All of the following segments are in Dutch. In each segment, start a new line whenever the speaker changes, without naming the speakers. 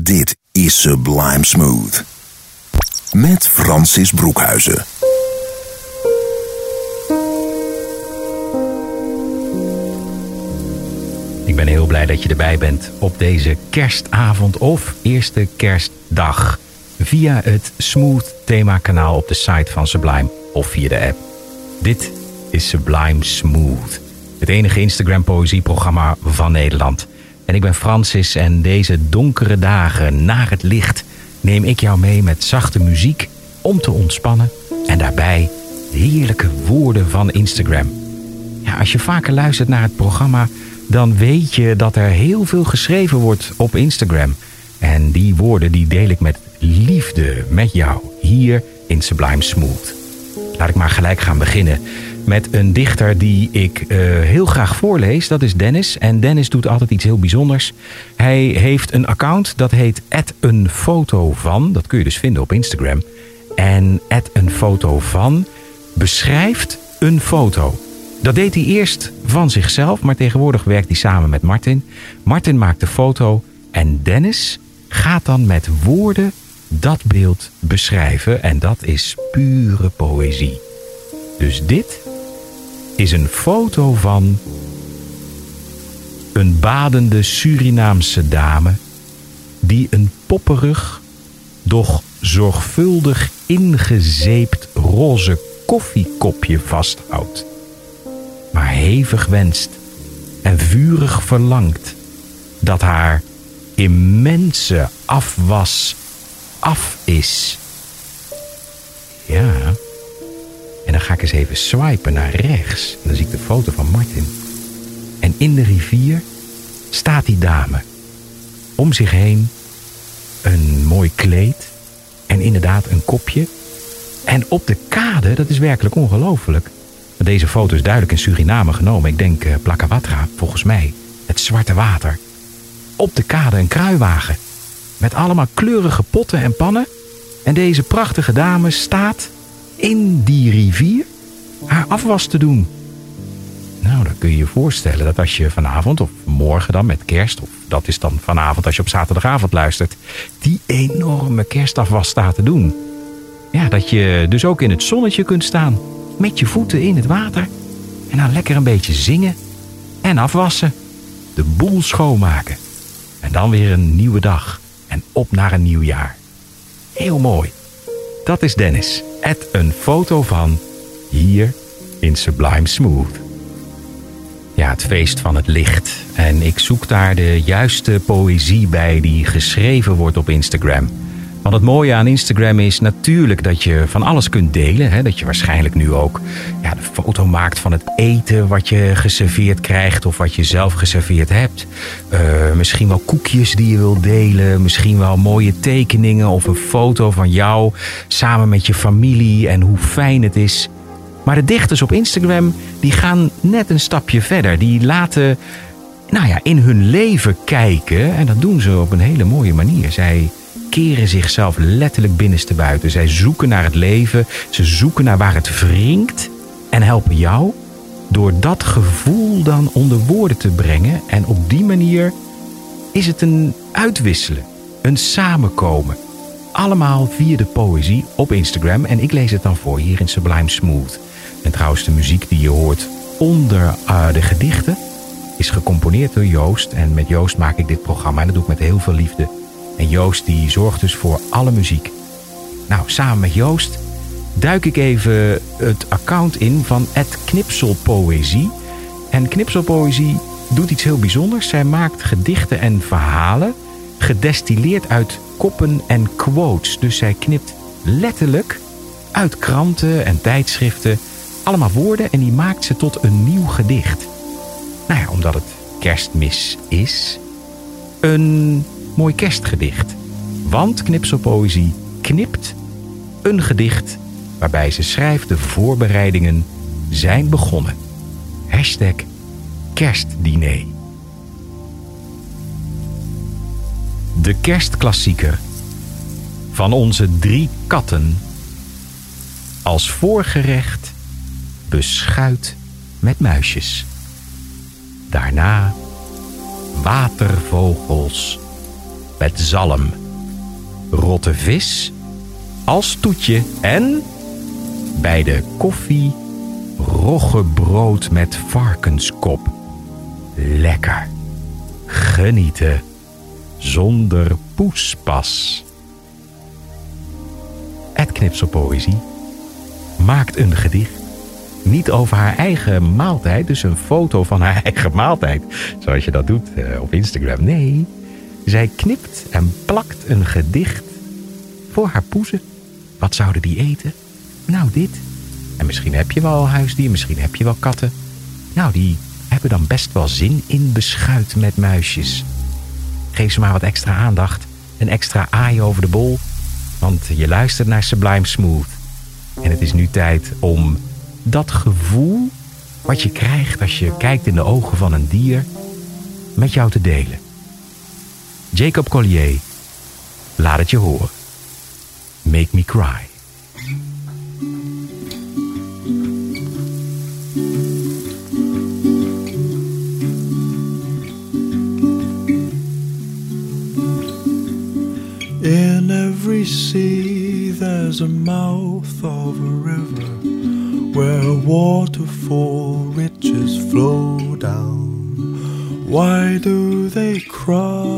Dit is Sublime Smooth. Met Francis Broekhuizen.
Ik ben heel blij dat je erbij bent op deze kerstavond of eerste kerstdag. Via het Smooth thema kanaal op de site van Sublime of via de app. Dit is Sublime Smooth. Het enige Instagram poëzieprogramma van Nederland. En ik ben Francis en deze donkere dagen naar het licht neem ik jou mee met zachte muziek om te ontspannen en daarbij heerlijke woorden van Instagram. Ja, als je vaker luistert naar het programma, dan weet je dat er heel veel geschreven wordt op Instagram. En die woorden die deel ik met liefde met jou hier in Sublime Smooth. Laat ik maar gelijk gaan beginnen met een dichter die ik uh, heel graag voorlees. Dat is Dennis. En Dennis doet altijd iets heel bijzonders. Hij heeft een account dat heet een foto van. Dat kun je dus vinden op Instagram. En een foto van beschrijft een foto. Dat deed hij eerst van zichzelf, maar tegenwoordig werkt hij samen met Martin. Martin maakt de foto en Dennis gaat dan met woorden dat beeld beschrijven. En dat is pure poëzie. Dus dit is een foto van een badende Surinaamse dame die een popperig, doch zorgvuldig ingezeept roze koffiekopje vasthoudt, maar hevig wenst en vurig verlangt dat haar immense afwas af is. Ja, en dan ga ik eens even swipen naar rechts. En dan zie ik de foto van Martin. En in de rivier staat die dame. Om zich heen een mooi kleed. En inderdaad een kopje. En op de kade, dat is werkelijk ongelooflijk. Deze foto is duidelijk in Suriname genomen. Ik denk uh, Plakawatra, volgens mij. Het zwarte water. Op de kade een kruiwagen. Met allemaal kleurige potten en pannen. En deze prachtige dame staat in die rivier haar afwas te doen. Nou, dan kun je je voorstellen dat als je vanavond of morgen dan met kerst, of dat is dan vanavond als je op zaterdagavond luistert, die enorme kerstafwas staat te doen. Ja, dat je dus ook in het zonnetje kunt staan, met je voeten in het water en dan lekker een beetje zingen en afwassen. De boel schoonmaken. En dan weer een nieuwe dag en op naar een nieuw jaar. Heel mooi. Dat is Dennis. Et een foto van hier in Sublime Smooth. Ja, het feest van het licht. En ik zoek daar de juiste poëzie bij die geschreven wordt op Instagram. Want het mooie aan Instagram is natuurlijk dat je van alles kunt delen. Hè? Dat je waarschijnlijk nu ook ja, de foto maakt van het eten wat je geserveerd krijgt of wat je zelf geserveerd hebt. Uh, misschien wel koekjes die je wilt delen. Misschien wel mooie tekeningen of een foto van jou samen met je familie en hoe fijn het is. Maar de dichters op Instagram die gaan net een stapje verder. Die laten nou ja, in hun leven kijken en dat doen ze op een hele mooie manier. Zij keren zichzelf letterlijk binnenstebuiten. Zij zoeken naar het leven, ze zoeken naar waar het wringt en helpen jou door dat gevoel dan onder woorden te brengen. En op die manier is het een uitwisselen, een samenkomen. Allemaal via de poëzie op Instagram en ik lees het dan voor hier in Sublime Smooth. En trouwens, de muziek die je hoort onder uh, de gedichten is gecomponeerd door Joost. En met Joost maak ik dit programma en dat doe ik met heel veel liefde. En Joost die zorgt dus voor alle muziek. Nou, samen met Joost duik ik even het account in van Knipselpoëzie. En Knipselpoëzie doet iets heel bijzonders. Zij maakt gedichten en verhalen gedestilleerd uit koppen en quotes. Dus zij knipt letterlijk uit kranten en tijdschriften allemaal woorden en die maakt ze tot een nieuw gedicht. Nou ja, omdat het kerstmis is. Een mooi kerstgedicht. Want knipselpoëzie knipt een gedicht waarbij ze schrijft de voorbereidingen zijn begonnen. Hashtag kerstdiner. De kerstklassieker van onze drie katten als voorgerecht beschuit met muisjes. Daarna watervogels met zalm, rotte vis als toetje en bij de koffie roggebrood met varkenskop. Lekker. Genieten zonder poespas. Het Knipselpoëzie maakt een gedicht. Niet over haar eigen maaltijd, dus een foto van haar eigen maaltijd. Zoals je dat doet eh, op Instagram. Nee, zij knipt en plakt een gedicht voor haar poezen. Wat zouden die eten? Nou, dit. En misschien heb je wel huisdier, misschien heb je wel katten. Nou, die hebben dan best wel zin in beschuit met muisjes. Geef ze maar wat extra aandacht. Een extra aai over de bol. Want je luistert naar Sublime Smooth. En het is nu tijd om dat gevoel wat je krijgt als je kijkt in de ogen van een dier met jou te delen. Jacob Collier, laat het je horen. Make me cry.
In every sea there's a mouth of a river where waterfall riches flow down. Why do they cry?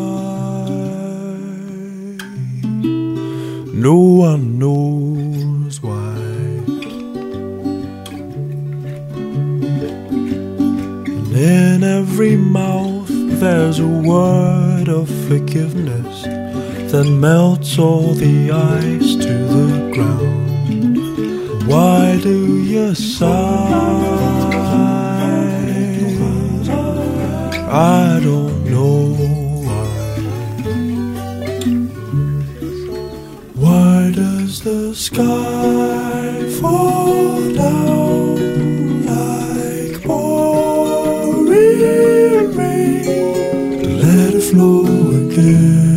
The ice to the ground. Why do you sigh? I don't know why. Why does the sky fall down like pouring rain? Let it flow again.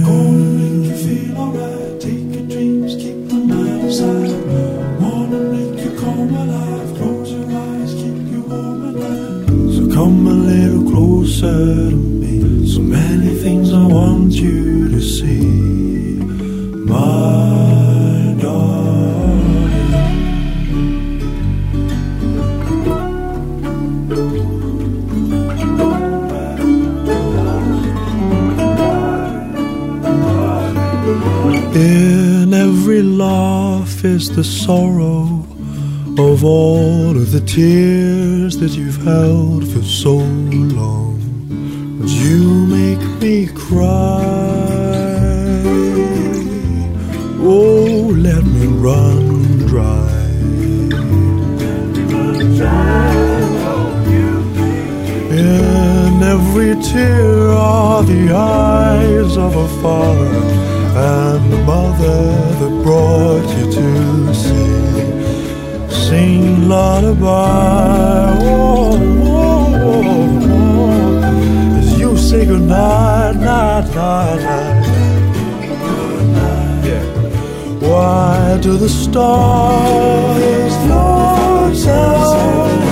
Tears la, la. Why do the stars not sound?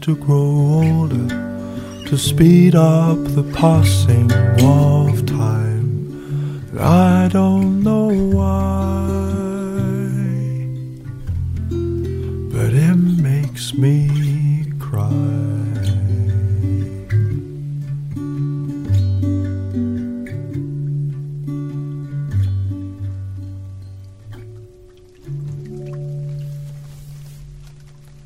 To grow older, to speed up the passing of time. I don't know why, but it makes me cry.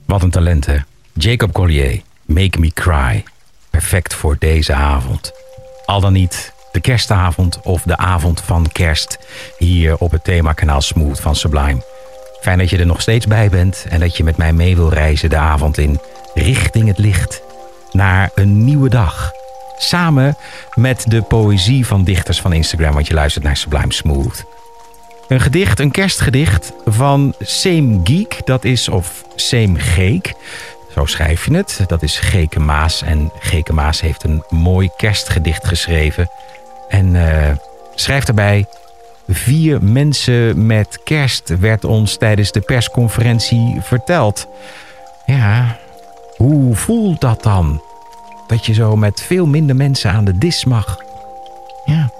Wat een talent, hè? Jacob Collier, Make Me Cry. Perfect voor deze avond. Al dan niet de kerstavond of de avond van kerst hier op het themakanaal Smooth van Sublime. Fijn dat je er nog steeds bij bent en dat je met mij mee wil reizen de avond in richting het licht. Naar een nieuwe dag. Samen met de poëzie van dichters van Instagram, want je luistert naar Sublime Smooth. Een gedicht, een kerstgedicht van Same Geek, dat is of Same Geek. Zo schrijf je het. Dat is Geke Maas. En Geke Maas heeft een mooi kerstgedicht geschreven. En uh, schrijft daarbij... Vier mensen met kerst werd ons tijdens de persconferentie verteld. Ja, hoe voelt dat dan? Dat je zo met veel minder mensen aan de dis mag. Ja.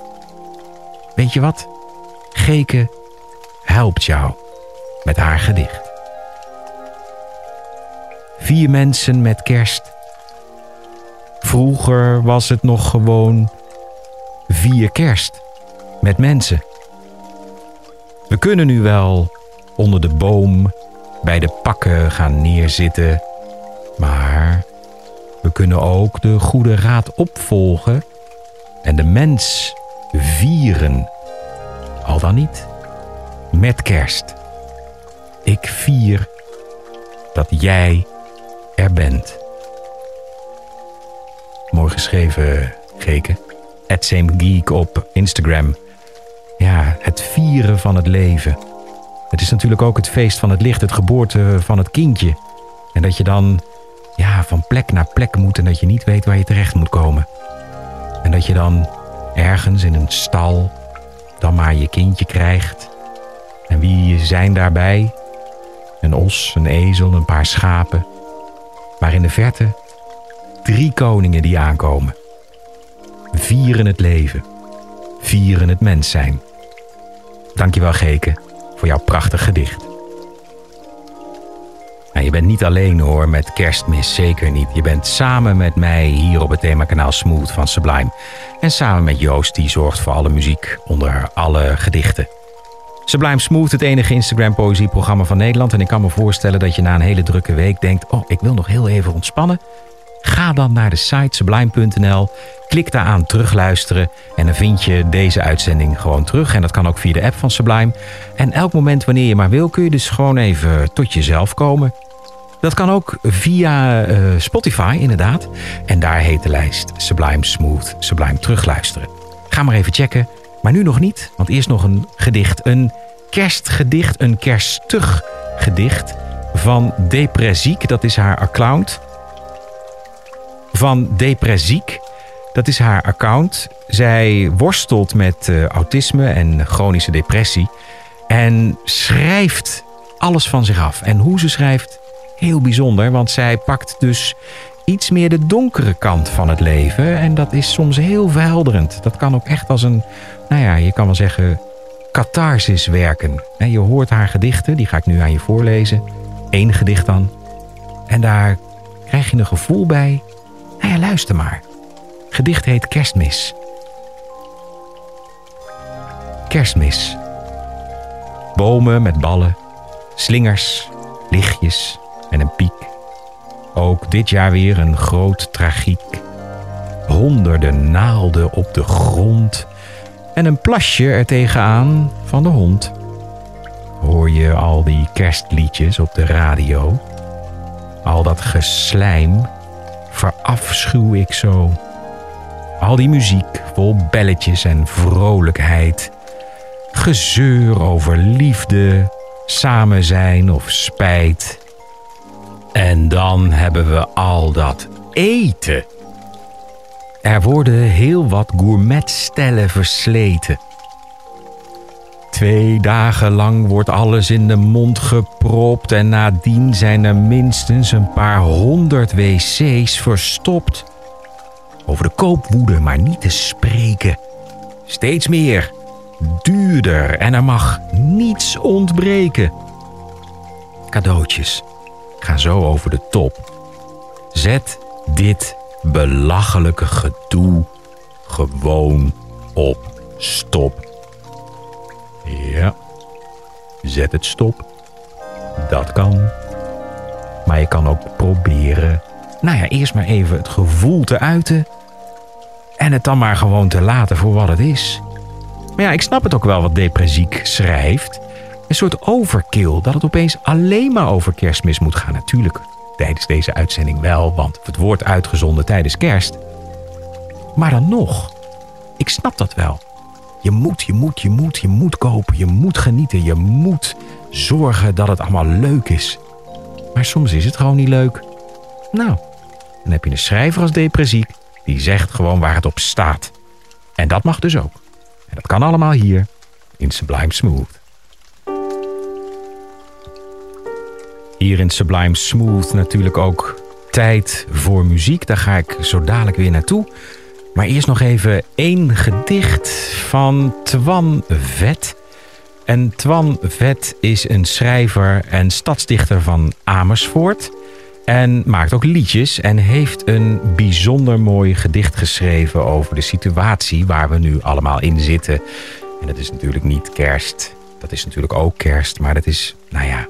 Weet je wat? Geke helpt jou met haar gedicht. Vier mensen met kerst. Vroeger was het nog gewoon vier kerst met mensen. We kunnen nu wel onder de boom bij de pakken gaan neerzitten, maar we kunnen ook de goede raad opvolgen en de mens vieren. Al dan niet met kerst. Ik vier dat jij er bent. Mooi geschreven, Geke. Geek op Instagram. Ja, het vieren van het leven. Het is natuurlijk ook het feest van het licht, het geboorte van het kindje. En dat je dan ja, van plek naar plek moet en dat je niet weet waar je terecht moet komen. En dat je dan ergens in een stal dan maar je kindje krijgt. En wie zijn daarbij? Een os, een ezel, een paar schapen. Maar in de verte drie koningen die aankomen. Vieren het leven. Vieren het mens zijn. Dankjewel Geke voor jouw prachtig gedicht. Nou, je bent niet alleen hoor met kerstmis, zeker niet. Je bent samen met mij hier op het themakanaal Smooth van Sublime. En samen met Joost die zorgt voor alle muziek onder alle gedichten. Sublime Smooth, het enige Instagram poëzieprogramma van Nederland. En ik kan me voorstellen dat je na een hele drukke week denkt... oh, ik wil nog heel even ontspannen. Ga dan naar de site sublime.nl, klik daar aan terugluisteren... en dan vind je deze uitzending gewoon terug. En dat kan ook via de app van Sublime. En elk moment wanneer je maar wil kun je dus gewoon even tot jezelf komen. Dat kan ook via uh, Spotify inderdaad. En daar heet de lijst Sublime Smooth, Sublime Terugluisteren. Ga maar even checken... Maar nu nog niet, want eerst nog een gedicht. Een kerstgedicht, een kerstig gedicht van Depressiek. Dat is haar account. Van Depressiek. Dat is haar account. Zij worstelt met uh, autisme en chronische depressie. En schrijft alles van zich af. En hoe ze schrijft, heel bijzonder. Want zij pakt dus iets meer de donkere kant van het leven. En dat is soms heel verhelderend. Dat kan ook echt als een nou ja, je kan wel zeggen, catharsis werken. En je hoort haar gedichten, die ga ik nu aan je voorlezen. Eén gedicht dan. En daar krijg je een gevoel bij. Nou ja, luister maar. Gedicht heet Kerstmis. Kerstmis. Bomen met ballen, slingers, lichtjes en een piek. Ook dit jaar weer een groot tragiek. Honderden naalden op de grond en een plasje er tegenaan van de hond. Hoor je al die kerstliedjes op de radio? Al dat geslijm verafschuw ik zo. Al die muziek vol belletjes en vrolijkheid. Gezeur over liefde, samen zijn of spijt. En dan hebben we al dat eten. Er worden heel wat gourmetstellen versleten. Twee dagen lang wordt alles in de mond gepropt en nadien zijn er minstens een paar honderd wc's verstopt. Over de koopwoede maar niet te spreken. Steeds meer, duurder en er mag niets ontbreken. Cadeautjes gaan zo over de top. Zet dit belachelijke gedoe gewoon op stop. Ja, zet het stop. Dat kan. Maar je kan ook proberen, nou ja, eerst maar even het gevoel te uiten. En het dan maar gewoon te laten voor wat het is. Maar ja, ik snap het ook wel wat Depressiek schrijft. Een soort overkill, dat het opeens alleen maar over kerstmis moet gaan. Natuurlijk, tijdens deze uitzending wel, want het wordt uitgezonden tijdens kerst. Maar dan nog, ik snap dat wel. Je moet, je moet, je moet, je moet kopen, je moet genieten, je moet zorgen dat het allemaal leuk is. Maar soms is het gewoon niet leuk. Nou, dan heb je een schrijver als Depressiek die zegt gewoon waar het op staat. En dat mag dus ook. En dat kan allemaal hier in Sublime Smooth. Hier in Sublime Smooth natuurlijk ook tijd voor muziek. Daar ga ik zo dadelijk weer naartoe. Maar eerst nog even één gedicht van Twan Vet. En Twan Vet is een schrijver en stadsdichter van Amersfoort. En maakt ook liedjes en heeft een bijzonder mooi gedicht geschreven over de situatie waar we nu allemaal in zitten. En dat is natuurlijk niet kerst. Dat is natuurlijk ook kerst, maar dat is, nou ja,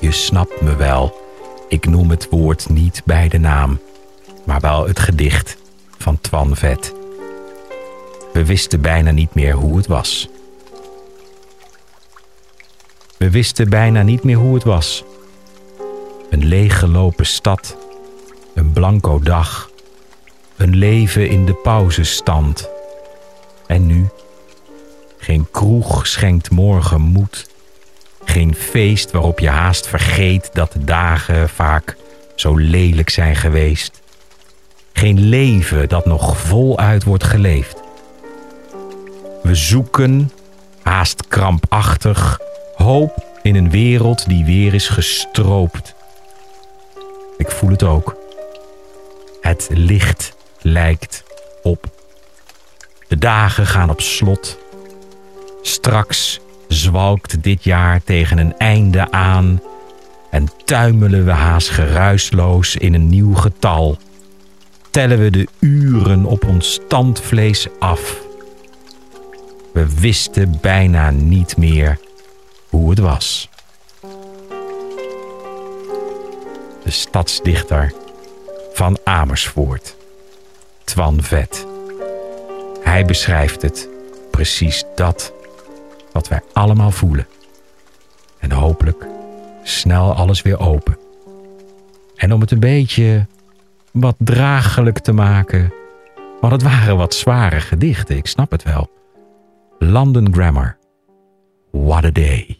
je snapt me wel. Ik noem het woord niet bij de naam, maar wel het gedicht van Twan Vet. We wisten bijna niet meer hoe het was. We wisten bijna niet meer hoe het was. Een leeggelopen stad, een blanco dag, een leven in de pauzestand. En nu? Geen kroeg schenkt morgen moed. Geen feest waarop je haast vergeet dat de dagen vaak zo lelijk zijn geweest. Geen leven dat nog voluit wordt geleefd. We zoeken, haast krampachtig, hoop in een wereld die weer is gestroopt. Ik voel het ook. Het licht lijkt op. De dagen gaan op slot. Straks zwalkt dit jaar tegen een einde aan en tuimelen we haast geruisloos in een nieuw getal. Tellen we de uren op ons tandvlees af. We wisten bijna niet meer hoe het was. De stadsdichter van Amersfoort, Twan Vet. Hij beschrijft het precies dat wat wij allemaal voelen. En hopelijk snel alles weer open. En om het een beetje wat draaglijk te maken, want het waren wat zware gedichten, ik snap het wel. London Grammar. What a day.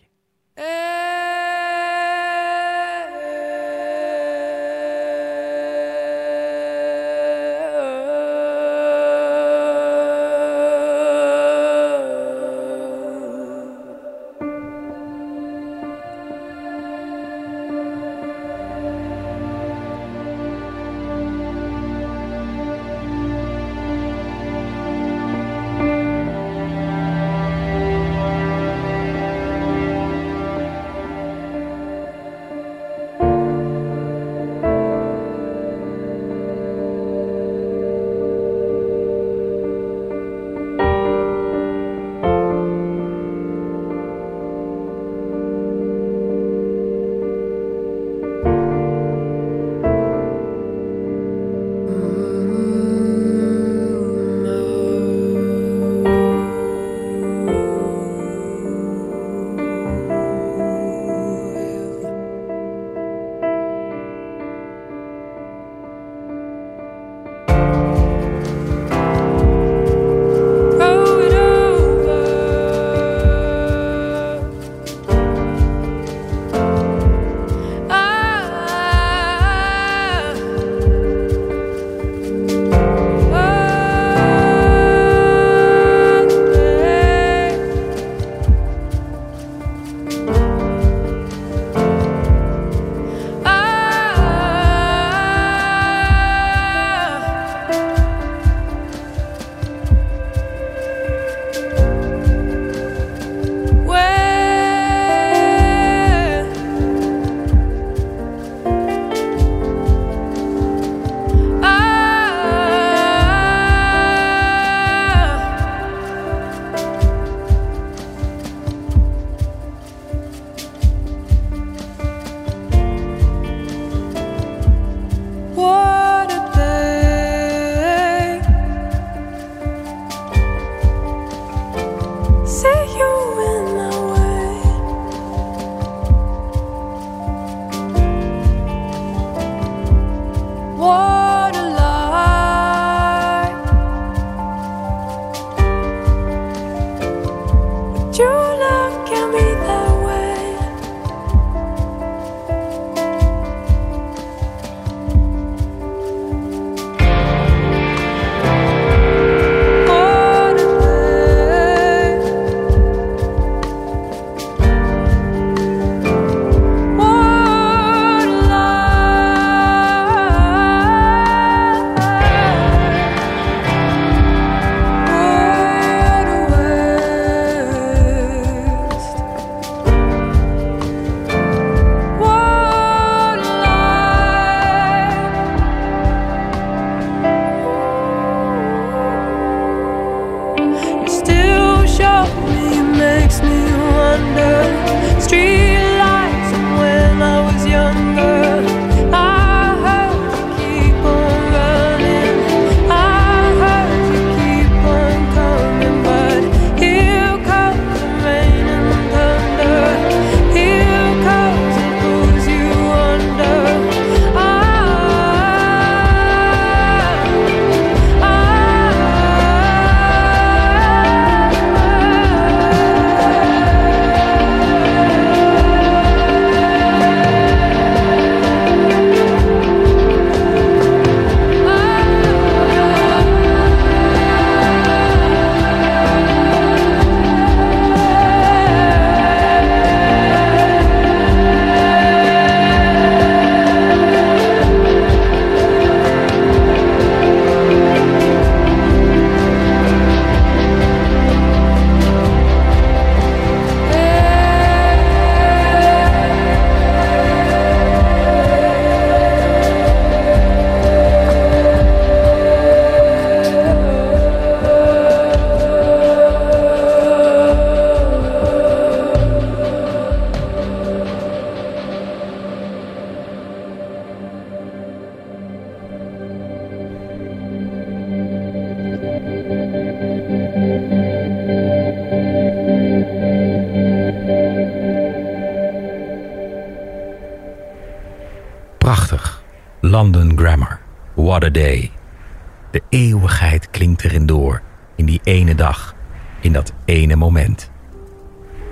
De eeuwigheid klinkt erin door. In die ene dag. In dat ene moment.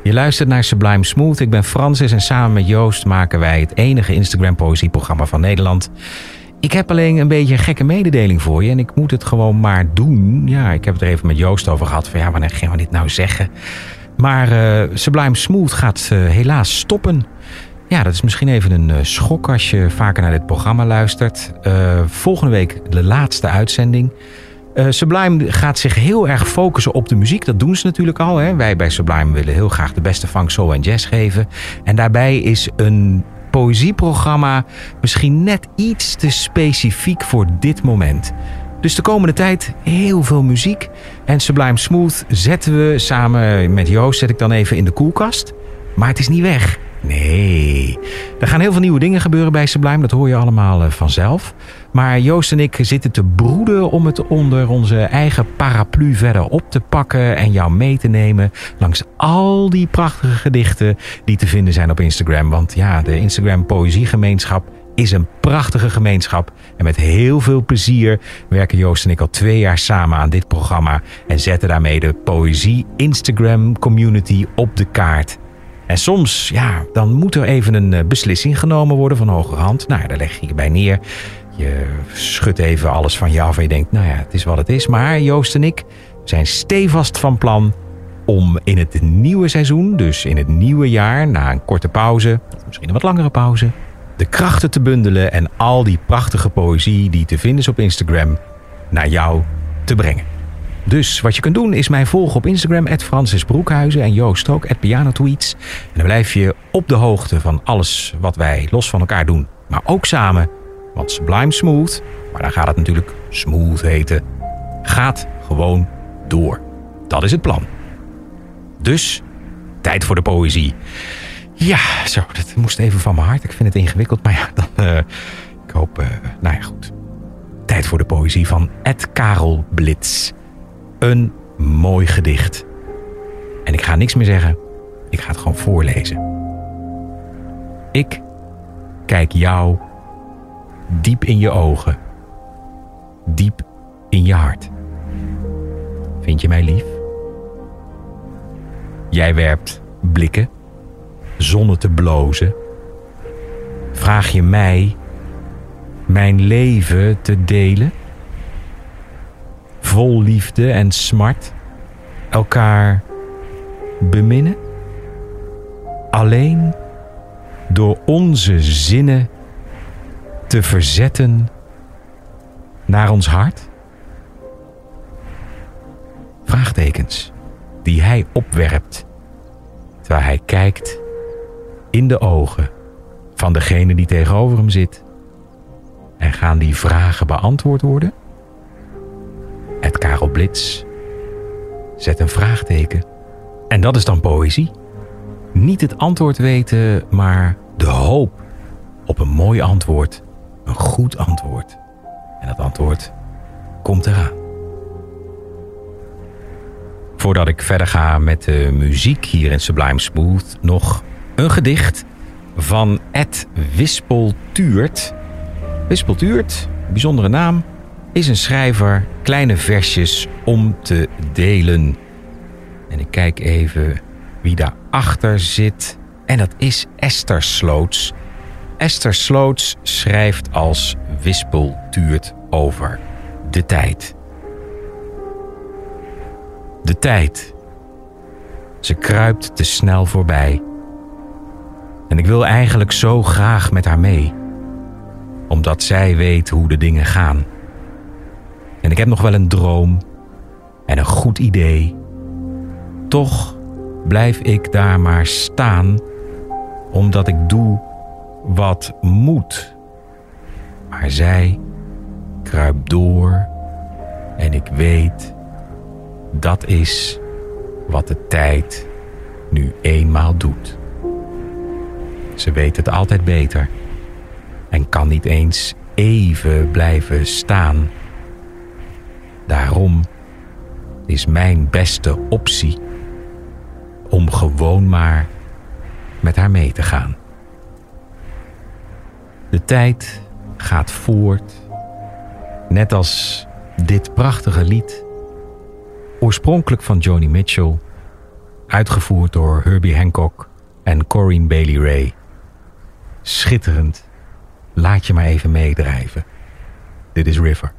Je luistert naar Sublime Smooth. Ik ben Francis en samen met Joost maken wij het enige Instagram poëzieprogramma van Nederland. Ik heb alleen een beetje een gekke mededeling voor je en ik moet het gewoon maar doen. Ja, ik heb het er even met Joost over gehad van ja, wanneer gaan we dit nou zeggen? Maar uh, Sublime Smooth gaat uh, helaas stoppen. Ja, dat is misschien even een uh, schok als je vaker naar dit programma luistert. volgende week de laatste uitzending. Uh, Sublime gaat zich heel erg focussen op de muziek. Dat doen ze natuurlijk al. Hè. Wij bij Sublime willen heel graag de beste funk, soul en jazz geven. En daarbij is een poëzieprogramma misschien net iets te specifiek voor dit moment. Dus de komende tijd heel veel muziek. En Sublime Smooth zetten we samen met Joost, zet ik dan even in de koelkast. Maar het is niet weg. Nee, er gaan heel veel nieuwe dingen gebeuren bij Sublime. Dat hoor je allemaal eh, vanzelf. Maar Joost en ik zitten te broeden om het onder onze eigen paraplu verder op te pakken en jou mee te nemen langs al die prachtige gedichten die te vinden zijn op Instagram. Want ja, de Instagram Poëziegemeenschap is een prachtige gemeenschap. En met heel veel plezier werken Joost en ik al twee jaar samen aan dit programma en zetten daarmee de Poëzie Instagram community op de kaart. En soms, ja, dan moet er even een eh, beslissing genomen worden van hogerhand. Nou, daar leg je hierbij neer. Je schudt even alles van je af en je denkt, nou ja, het is wat het is. Maar Joost en ik zijn stevast van plan om in het nieuwe seizoen, dus in het nieuwe jaar, na een korte pauze, misschien een wat langere pauze, de krachten te bundelen en al die prachtige poëzie die te vinden is op Instagram naar jou te brengen. Dus wat je kunt doen is mij volgen op Instagram, Francis Broekhuizen en Joost ook, pianotweets. En dan blijf je op de hoogte van alles wat wij los van elkaar doen, maar ook samen. Want Sublime Smooth, maar dan gaat het natuurlijk smooth heten, gaat gewoon door. Dat is het plan. Dus, tijd voor de poëzie. Ja, zo, dat moest even van mijn hart. Ik vind het ingewikkeld, maar ja, dan... Uh, ik hoop, uh, nou ja, goed. Tijd voor de poëzie van Ed Karel Blitz. Een mooi gedicht. En ik ga niks meer zeggen. Ik ga het gewoon voorlezen. Ik kijk jou diep in je ogen. Diep in je hart. Vind je mij lief? Jij werpt blikken zonder te blozen. Vraag je mij mijn leven te delen? Vol liefde en smart elkaar beminnen? Alleen door onze zinnen te verzetten naar ons hart? Vraagtekens die hij opwerpt terwijl hij kijkt in de ogen van degene die tegenover hem zit. En gaan die vragen beantwoord worden? Karel Blitz zet een vraagteken. En dat is dan poëzie. Niet het antwoord weten, maar de hoop op een mooi antwoord. Een goed antwoord. En dat antwoord komt eraan. Voordat ik verder ga met de muziek hier in Sublime Smooth, nog een gedicht van Ed Wispeltuurt. Wispeltuurt, bijzondere naam, is een schrijver kleine versjes om te delen. En ik kijk even wie daarachter zit. En dat is Esther Sloots. Esther Sloots schrijft als Wispeltuurt over de tijd. De tijd. Ze kruipt te snel voorbij. En ik wil eigenlijk zo graag met haar mee, omdat zij weet hoe de dingen gaan. En ik heb nog wel een droom en een goed idee. Toch blijf ik daar maar staan, omdat ik doe wat moet. Maar zij kruipt door en ik weet dat is wat de tijd nu eenmaal doet. Ze weet het altijd beter en kan niet eens even blijven staan. Daarom is mijn beste optie om gewoon maar met haar mee te gaan. De tijd gaat voort, net als dit prachtige lied, oorspronkelijk van Joni Mitchell, uitgevoerd door Herbie Hancock en Corinne Bailey Ray. Schitterend. Laat je maar even meedrijven. Dit is River.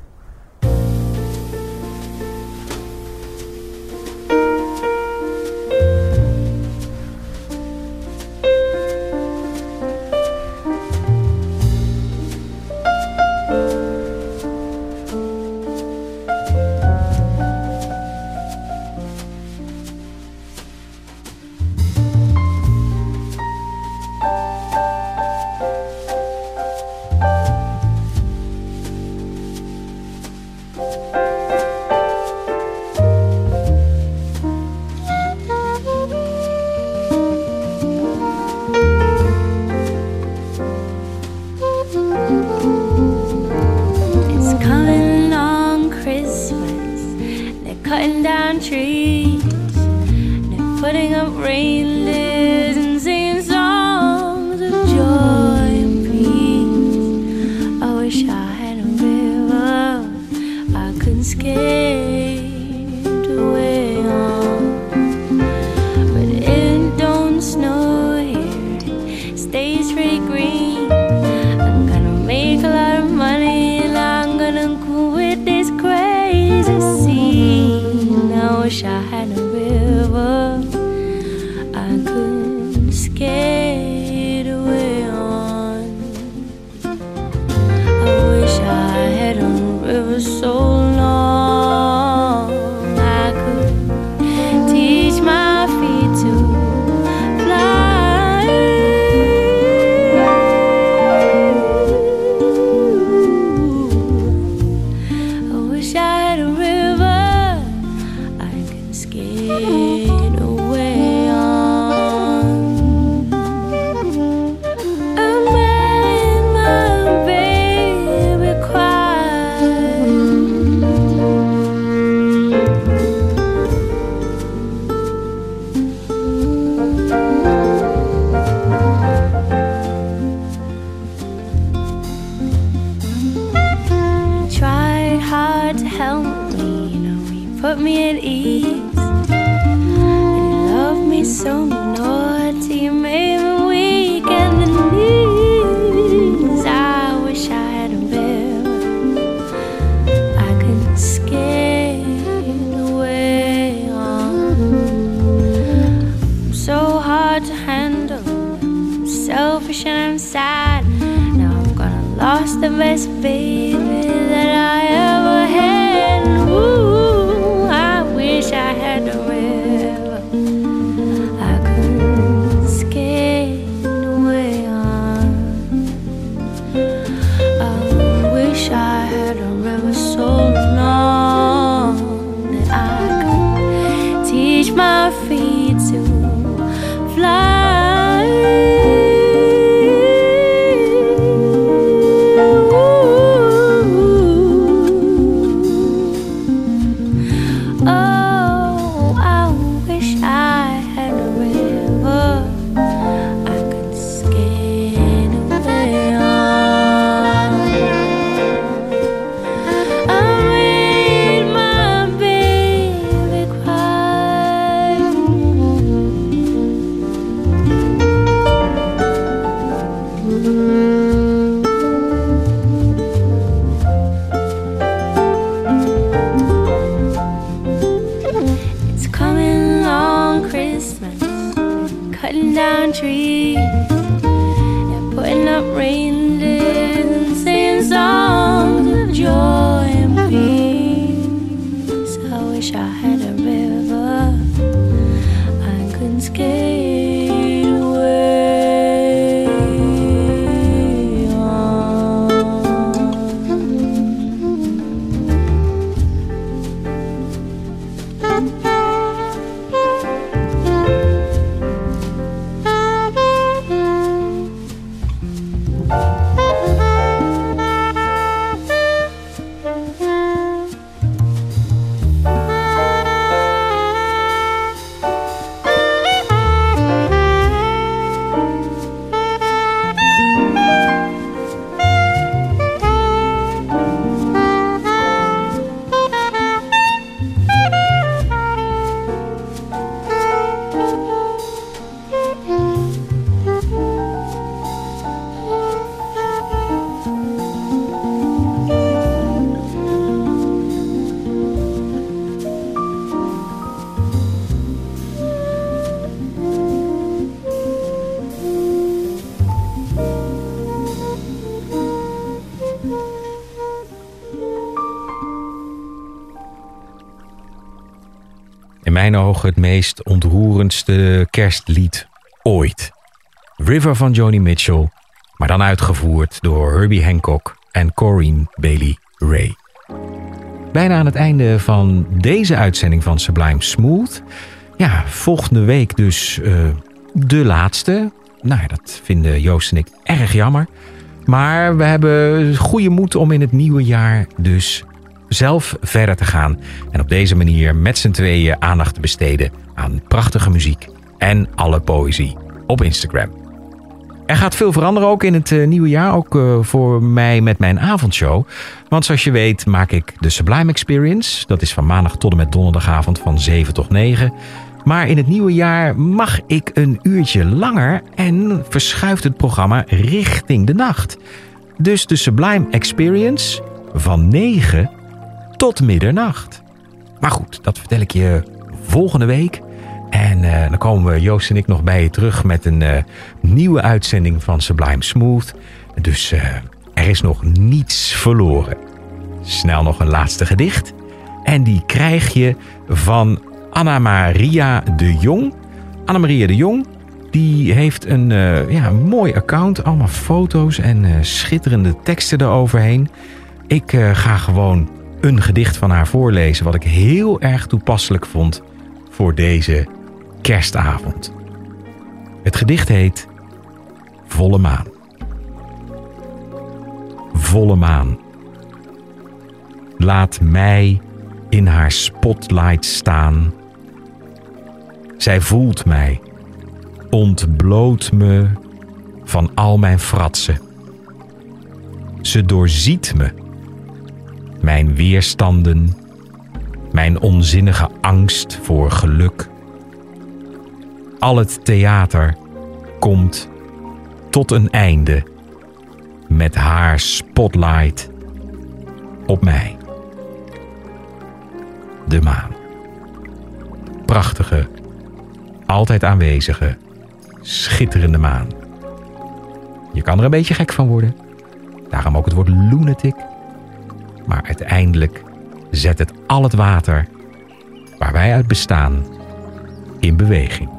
Escape. Hard to help me, you know, he put me at ease. He loved me so naughty, you made me weak and the knees. I wish I had a river I could skate away on. I'm so hard to handle, I'm selfish and I'm sad. Now I'm gonna lost the best
het meest ontroerendste kerstlied ooit. River van Joni Mitchell, maar dan uitgevoerd door Herbie Hancock en Corinne Bailey Ray. Bijna aan het einde van deze uitzending van Sublime Smooth. Ja, volgende week dus uh, de laatste. Nou dat vinden Joost en ik erg jammer. Maar we hebben goede moed om in het nieuwe jaar dus zelf verder te gaan. En op deze manier met z'n tweeën aandacht te besteden aan prachtige muziek en alle poëzie op Instagram. Er gaat veel veranderen ook in het uh, nieuwe jaar, ook uh, voor mij met mijn avondshow. Want zoals je weet maak ik de Sublime Experience. Dat is van maandag tot en met donderdagavond van 7 tot 9. Maar in het nieuwe jaar mag ik een uurtje langer en verschuift het programma richting de nacht. Dus de Sublime Experience van 9 tot middernacht. Maar goed, dat vertel ik je volgende week. En uh, dan komen Joost en ik nog bij je terug met een uh, nieuwe uitzending van Sublime Smooth. Dus uh, er is nog niets verloren. Snel nog een laatste gedicht. En die krijg je van Anna Maria de Jong. Anna Maria de Jong, die heeft een ja, mooi account. Allemaal foto's en schitterende teksten eroverheen. Ik ga gewoon een gedicht van haar voorlezen, wat ik heel erg toepasselijk vond voor deze kerstavond. Het gedicht heet Volle Maan. Volle maan. Laat mij in haar spotlight staan. Zij voelt mij, ontbloot me van al mijn fratsen. Ze doorziet me mijn weerstanden, mijn onzinnige angst voor geluk. Al het theater komt tot een einde met haar spotlight op mij. De maan. Prachtige, altijd aanwezige, schitterende maan. Je kan er een beetje gek van worden. Daarom ook het woord lunatic maar uiteindelijk zet het al het water waar wij uit bestaan in beweging.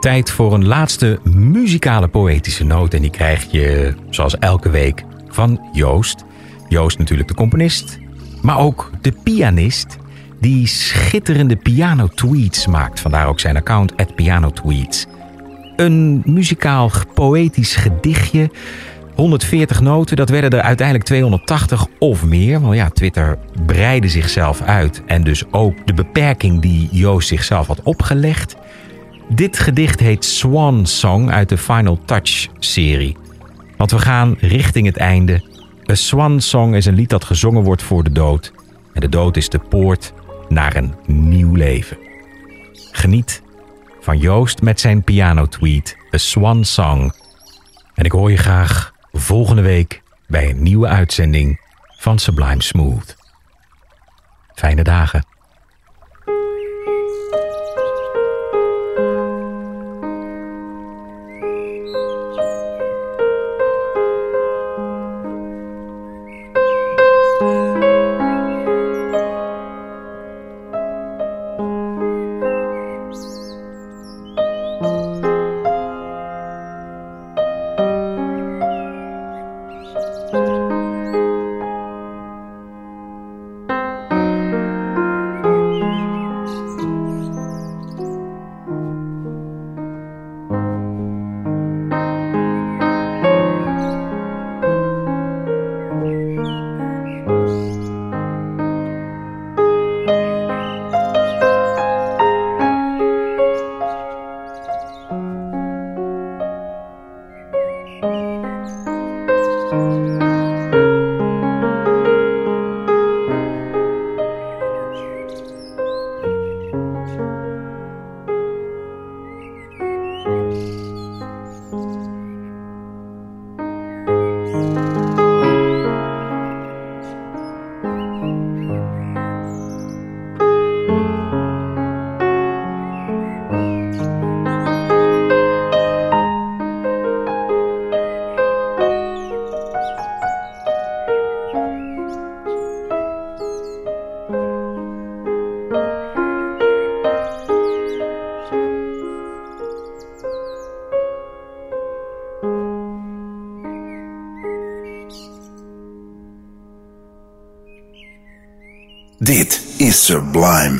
Tijd voor een laatste muzikale poëtische noot en die krijg je zoals elke week van Joost. Joost natuurlijk de componist, maar ook de pianist die schitterende piano tweets maakt. Vandaar ook zijn account at piano tweets. Een muzikaal poëtisch gedichtje 140 noten, dat werden er uiteindelijk 280 of meer. Want ja, Twitter breidde zichzelf uit. En dus ook de beperking die Joost zichzelf had opgelegd. Dit gedicht heet Swan Song uit de Final Touch serie. Want we gaan richting het einde. A Swan Song is een lied dat gezongen wordt voor de dood. En de dood is de poort naar een nieuw leven. Geniet van Joost met zijn piano tweet A Swan Song. En ik hoor je graag volgende week bij een nieuwe uitzending van Sublime Smooth. Fijne dagen.
Sublime. Smooth.